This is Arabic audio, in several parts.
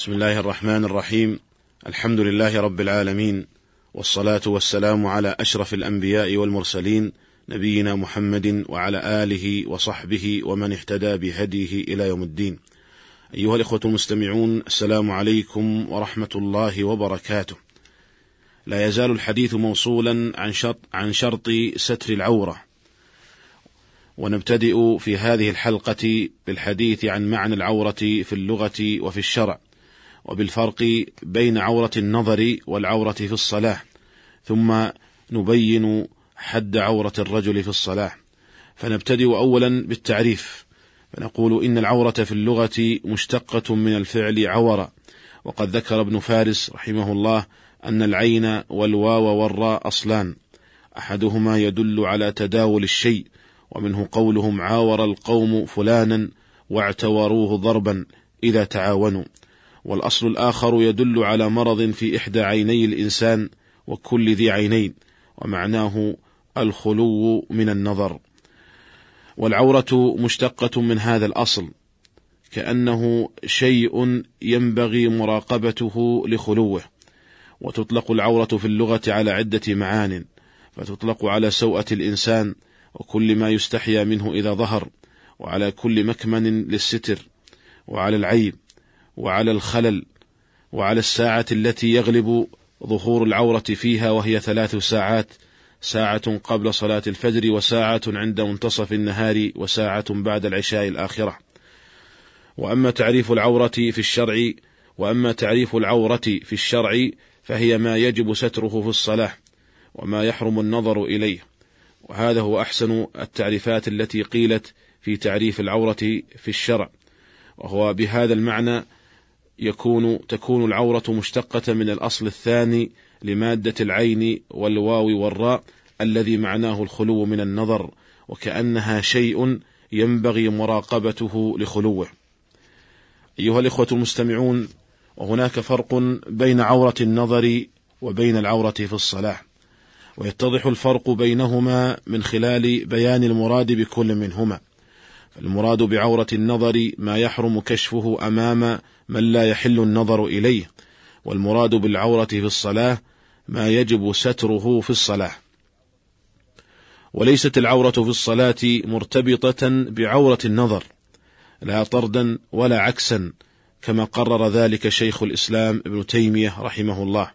بسم الله الرحمن الرحيم الحمد لله رب العالمين والصلاه والسلام على اشرف الانبياء والمرسلين نبينا محمد وعلى اله وصحبه ومن اهتدى بهديه إلى يوم الدين ايها الاخوه المستمعون السلام عليكم ورحمه الله وبركاته لا يزال الحديث موصولا عن شرط عن شرط ستر العورة. ونبتدئ في هذه الحلقة بالحديث عن معنى العورة في اللغة وفي الشرع. وبالفرق بين عورة النظر والعورة في الصلاة، ثم نبين حد عورة الرجل في الصلاة. فنبتدئ أولا بالتعريف، فنقول إن العورة في اللغة مشتقة من الفعل عور، وقد ذكر ابن فارس رحمه الله أن العين والواو والراء أصلان، أحدهما يدل على تداول الشيء، ومنه قولهم عاور القوم فلانا واعتوروه ضربا إذا تعاونوا، والأصل الآخر يدل على مرض في إحدى عيني الإنسان وكل ذي عينين ومعناه الخلو من النظر. والعورة مشتقة من هذا الأصل كأنه شيء ينبغي مراقبته لخلوه. وتطلق العورة في اللغة على عدة معان فتطلق على سوءة الإنسان وكل ما يستحيا منه إذا ظهر وعلى كل مكمن للستر وعلى العيب وعلى الخلل وعلى الساعة التي يغلب ظهور العورة فيها وهي ثلاث ساعات ساعة قبل صلاة الفجر وساعة عند منتصف النهار وساعة بعد العشاء الآخرة. وأما تعريف العورة في الشرع وأما تعريف العورة في الشرع فهي ما يجب ستره في الصلاة وما يحرم النظر إليه. وهذا هو أحسن التعريفات التي قيلت في تعريف العورة في الشرع. وهو بهذا المعنى يكون تكون العورة مشتقة من الأصل الثاني لمادة العين والواو والراء الذي معناه الخلو من النظر وكأنها شيء ينبغي مراقبته لخلوه. أيها الإخوة المستمعون، وهناك فرق بين عورة النظر وبين العورة في الصلاة، ويتضح الفرق بينهما من خلال بيان المراد بكل منهما. فالمراد بعورة النظر ما يحرم كشفه أمام من لا يحل النظر إليه والمراد بالعورة في الصلاة ما يجب ستره في الصلاة. وليست العورة في الصلاة مرتبطة بعورة النظر لا طردا ولا عكسا كما قرر ذلك شيخ الإسلام ابن تيمية رحمه الله.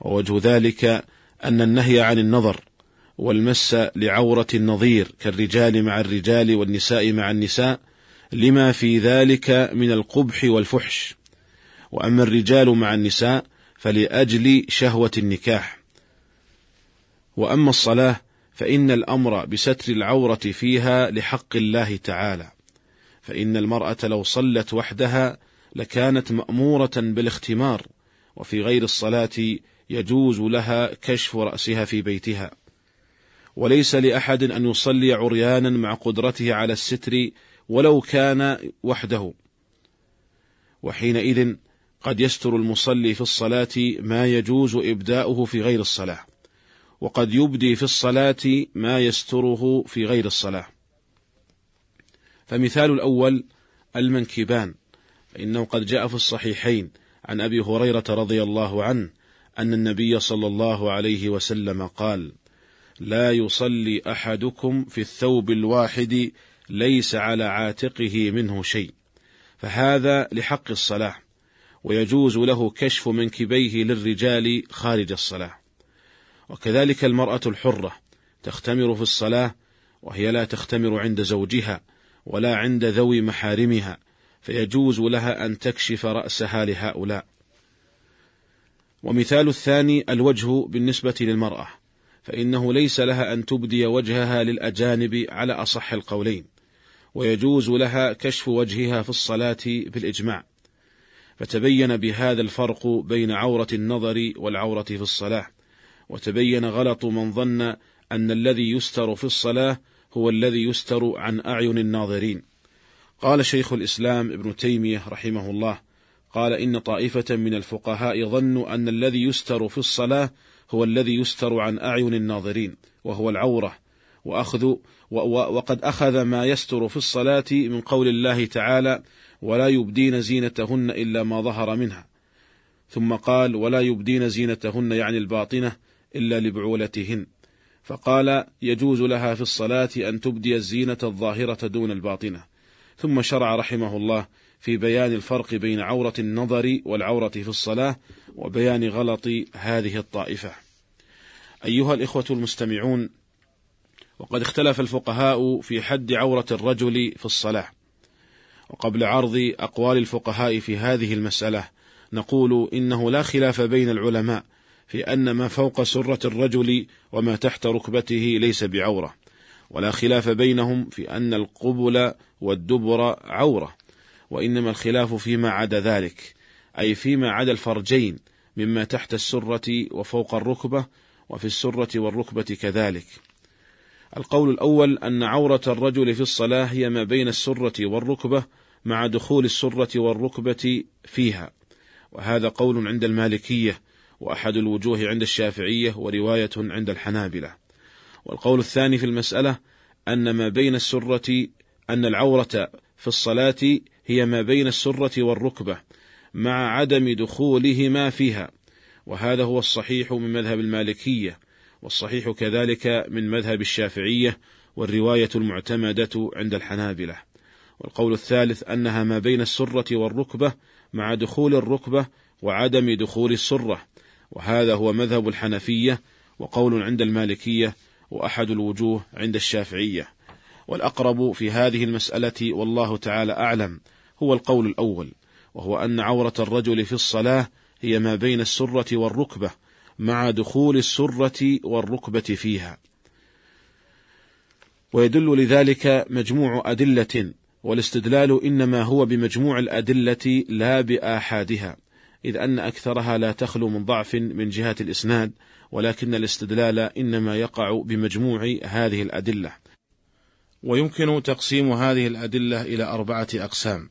ووجه ذلك أن النهي عن النظر والمس لعورة النظير كالرجال مع الرجال والنساء مع النساء لما في ذلك من القبح والفحش. وأما الرجال مع النساء فلأجل شهوة النكاح. وأما الصلاة فإن الأمر بستر العورة فيها لحق الله تعالى. فإن المرأة لو صلت وحدها لكانت مأمورة بالاختمار وفي غير الصلاة يجوز لها كشف رأسها في بيتها. وليس لأحد أن يصلي عريانا مع قدرته على الستر ولو كان وحده. وحينئذ قد يستر المصلي في الصلاة ما يجوز إبداؤه في غير الصلاة وقد يبدي في الصلاة ما يستره في غير الصلاة. فمثال الأول المنكبان فإنه قد جاء في الصحيحين عن أبي هريرة رضي الله عنه أن النبي صلى الله عليه وسلم قال لا يصلي أحدكم في الثوب الواحد ليس على عاتقه منه شيء. فهذا لحق الصلاة ويجوز له كشف منكبيه للرجال خارج الصلاة. وكذلك المرأة الحرة تختمر في الصلاة وهي لا تختمر عند زوجها ولا عند ذوي محارمها فيجوز لها أن تكشف رأسها لهؤلاء. ومثال الثاني الوجه بالنسبة للمرأة. فإنه ليس لها أن تبدي وجهها للأجانب على أصح القولين ويجوز لها كشف وجهها في الصلاة بالإجماع. فتبين بهذا الفرق بين عورة النظر والعورة في الصلاة وتبين غلط من ظن أن الذي يستر في الصلاة هو الذي يستر عن أعين الناظرين. قال شيخ الإسلام ابن تيمية رحمه الله قال إن طائفة من الفقهاء ظنوا أن الذي يستر في الصلاة هو الذي يستر عن أعين الناظرين وهو العورة وأخذ وقد أخذ ما يستر في الصلاة من قول الله تعالى ولا يبدين زينتهن إلا ما ظهر منها ثم قال ولا يبدين زينتهن يعني الباطنة إلا لبعولتهن فقال يجوز لها في الصلاة أن تبدي الزينة الظاهرة دون الباطنة ثم شرع رحمه الله في بيان الفرق بين عورة النظر والعورة في الصلاة وبيان غلط هذه الطائفة. أيها الإخوة المستمعون وقد اختلف الفقهاء في حد عورة الرجل في الصلاة. وقبل عرض أقوال الفقهاء في هذه المسألة نقول إنه لا خلاف بين العلماء في أن ما فوق سرة الرجل وما تحت ركبته ليس بعورة ولا خلاف بينهم في أن القبل والدبر عورة. وإنما الخلاف فيما عدا ذلك أي فيما عدا الفرجين مما تحت السرة وفوق الركبة وفي السرة والركبة كذلك. القول الأول أن عورة الرجل في الصلاة هي ما بين السرة والركبة مع دخول السرة والركبة فيها. وهذا قول عند المالكية وأحد الوجوه عند الشافعية ورواية عند الحنابلة. والقول الثاني في المسألة أن ما بين السرة أن العورة في الصلاة هي ما بين السرة والركبة مع عدم دخولهما فيها وهذا هو الصحيح من مذهب المالكية والصحيح كذلك من مذهب الشافعية والرواية المعتمدة عند الحنابلة. والقول الثالث أنها ما بين السرة والركبة مع دخول الركبة وعدم دخول السرة وهذا هو مذهب الحنفية وقول عند المالكية وأحد الوجوه عند الشافعية. والأقرب في هذه المسألة والله تعالى أعلم هو القول الأول وهو أن عورة الرجل في الصلاة هي ما بين السرة والركبة مع دخول السرة والركبة فيها. ويدل لذلك مجموع أدلة والاستدلال إنما هو بمجموع الأدلة لا بآحادها إذ أن أكثرها لا تخلو من ضعف من جهة الإسناد ولكن الاستدلال إنما يقع بمجموع هذه الأدلة. ويمكن تقسيم هذه الأدلة إلى أربعة أقسام.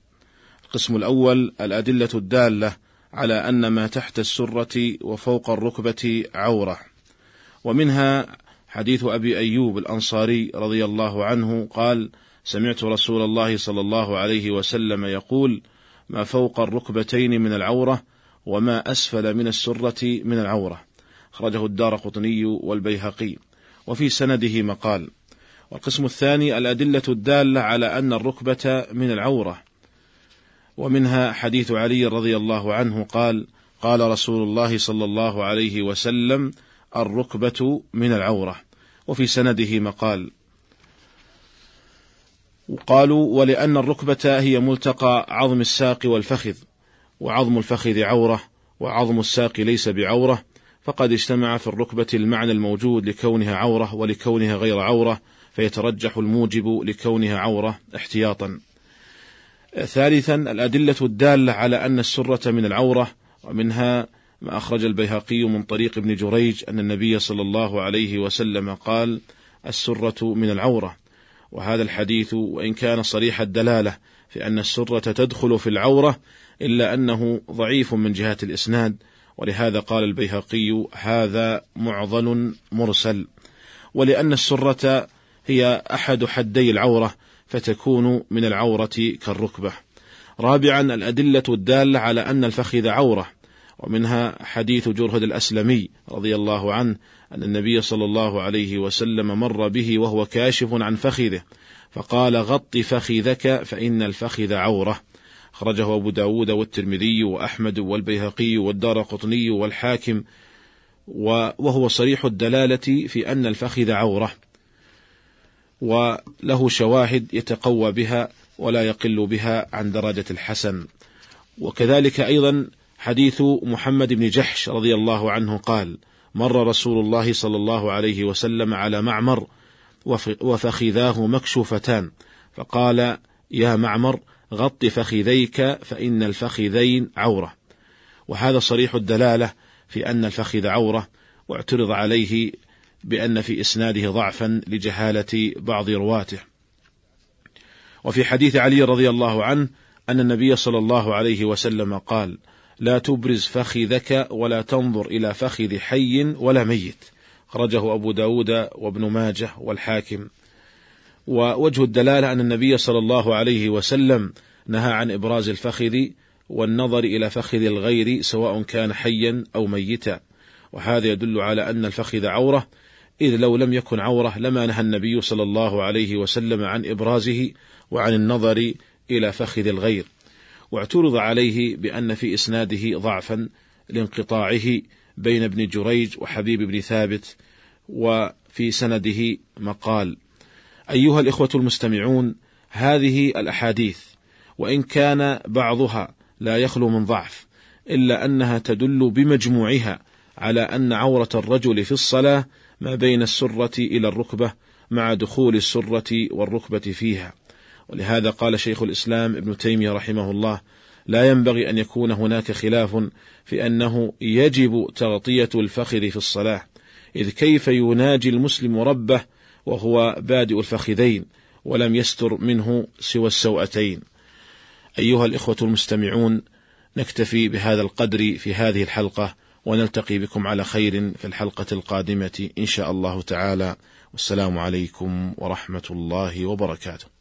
القسم الأول الأدلة الدالة على أن ما تحت السرة وفوق الركبة عورة. ومنها حديث أبي أيوب الأنصاري رضي الله عنه قال سمعت رسول الله صلى الله عليه وسلم يقول ما فوق الركبتين من العورة وما أسفل من السرة من العورة أخرجه الدار قطني والبيهقي. وفي سنده مقال. والقسم الثاني الأدلة الدالة على أن الركبة من العورة. ومنها حديث علي رضي الله عنه قال قال رسول الله صلى الله عليه وسلم الركبة من العورة. وفي سنده مقال. وقالوا ولأن الركبة هي ملتقى عظم الساق والفخذ وعظم الفخذ عورة وعظم الساق ليس بعورة فقد اجتمع في الركبة المعنى الموجود لكونها عورة ولكونها غير عورة فيترجح الموجب لكونها عورة احتياطا. ثالثا الأدلة الدالة على أن السرة من العورة ومنها ما أخرج البيهقي من طريق ابن جريج أن النبي صلى الله عليه وسلم قال السرة من العورة. وهذا الحديث وإن كان صريح الدلالة في أن السرة تدخل في العورة إلا أنه ضعيف من جهة الإسناد. ولهذا قال البيهقي هذا معضل مرسل. ولأن السرة هي أحد حدي العورة فتكون من العورة كالركبة. رابعا الأدلة الدالة على أن الفخذ عورة ومنها حديث جرهد الأسلمي رضي الله عنه أن النبي صلى الله عليه وسلم مر به وهو كاشف عن فخذه فقال غط فخذك فإن الفخذ عورة أخرجه أبو داود والترمذي وأحمد والبيهقي والدار قطني والحاكم وهو صريح الدلالة في أن الفخذ عورة وله شواهد يتقوى بها ولا يقل بها عن درجة الحسن. وكذلك أيضا حديث محمد بن جحش رضي الله عنه قال مر رسول الله صلى الله عليه وسلم على معمر وفخذاه مكشوفتان فقال يا معمر غط فخذيك فإن الفخذين عورة. وهذا صريح الدلالة في أن الفخذ عورة واعترض عليه بأن في إسناده ضعفا لجهالة بعض رواته. وفي حديث علي رضي الله عنه أن النبي صلى الله عليه وسلم قال لا تبرز فخذك ولا تنظر إلى فخذ حي ولا ميت خرجه أبو داود وابن ماجه والحاكم. ووجه الدلالة أن النبي صلى الله عليه وسلم نهى عن إبراز الفخذ والنظر إلى فخذ الغير سواء كان حيا أو ميتا. وهذا يدل على أن الفخذ عورة إذ لو لم يكن عورة لما نهى النبي صلى الله عليه وسلم عن إبرازه وعن النظر إلى فخذ الغير. واعترض عليه بأن في إسناده ضعفا لانقطاعه بين ابن جريج وحبيب بن ثابت وفي سنده مقال. أيها الإخوة المستمعون هذه الأحاديث وإن كان بعضها لا يخلو من ضعف إلا أنها تدل بمجموعها على أن عورة الرجل في الصلاة ما بين السرة إلى الركبة مع دخول السرة والركبة فيها. ولهذا قال شيخ الإسلام ابن تيمية رحمه الله لا ينبغي أن يكون هناك خلاف في أنه يجب تغطية الفخذ في الصلاة إذ كيف يناجي المسلم ربه وهو بادئ الفخذين ولم يستر منه سوى السوأتين أيها الإخوة المستمعون نكتفي بهذا القدر في هذه الحلقة. ونلتقي بكم على خير في الحلقة القادمة إن شاء الله تعالى. والسلام عليكم ورحمة الله وبركاته.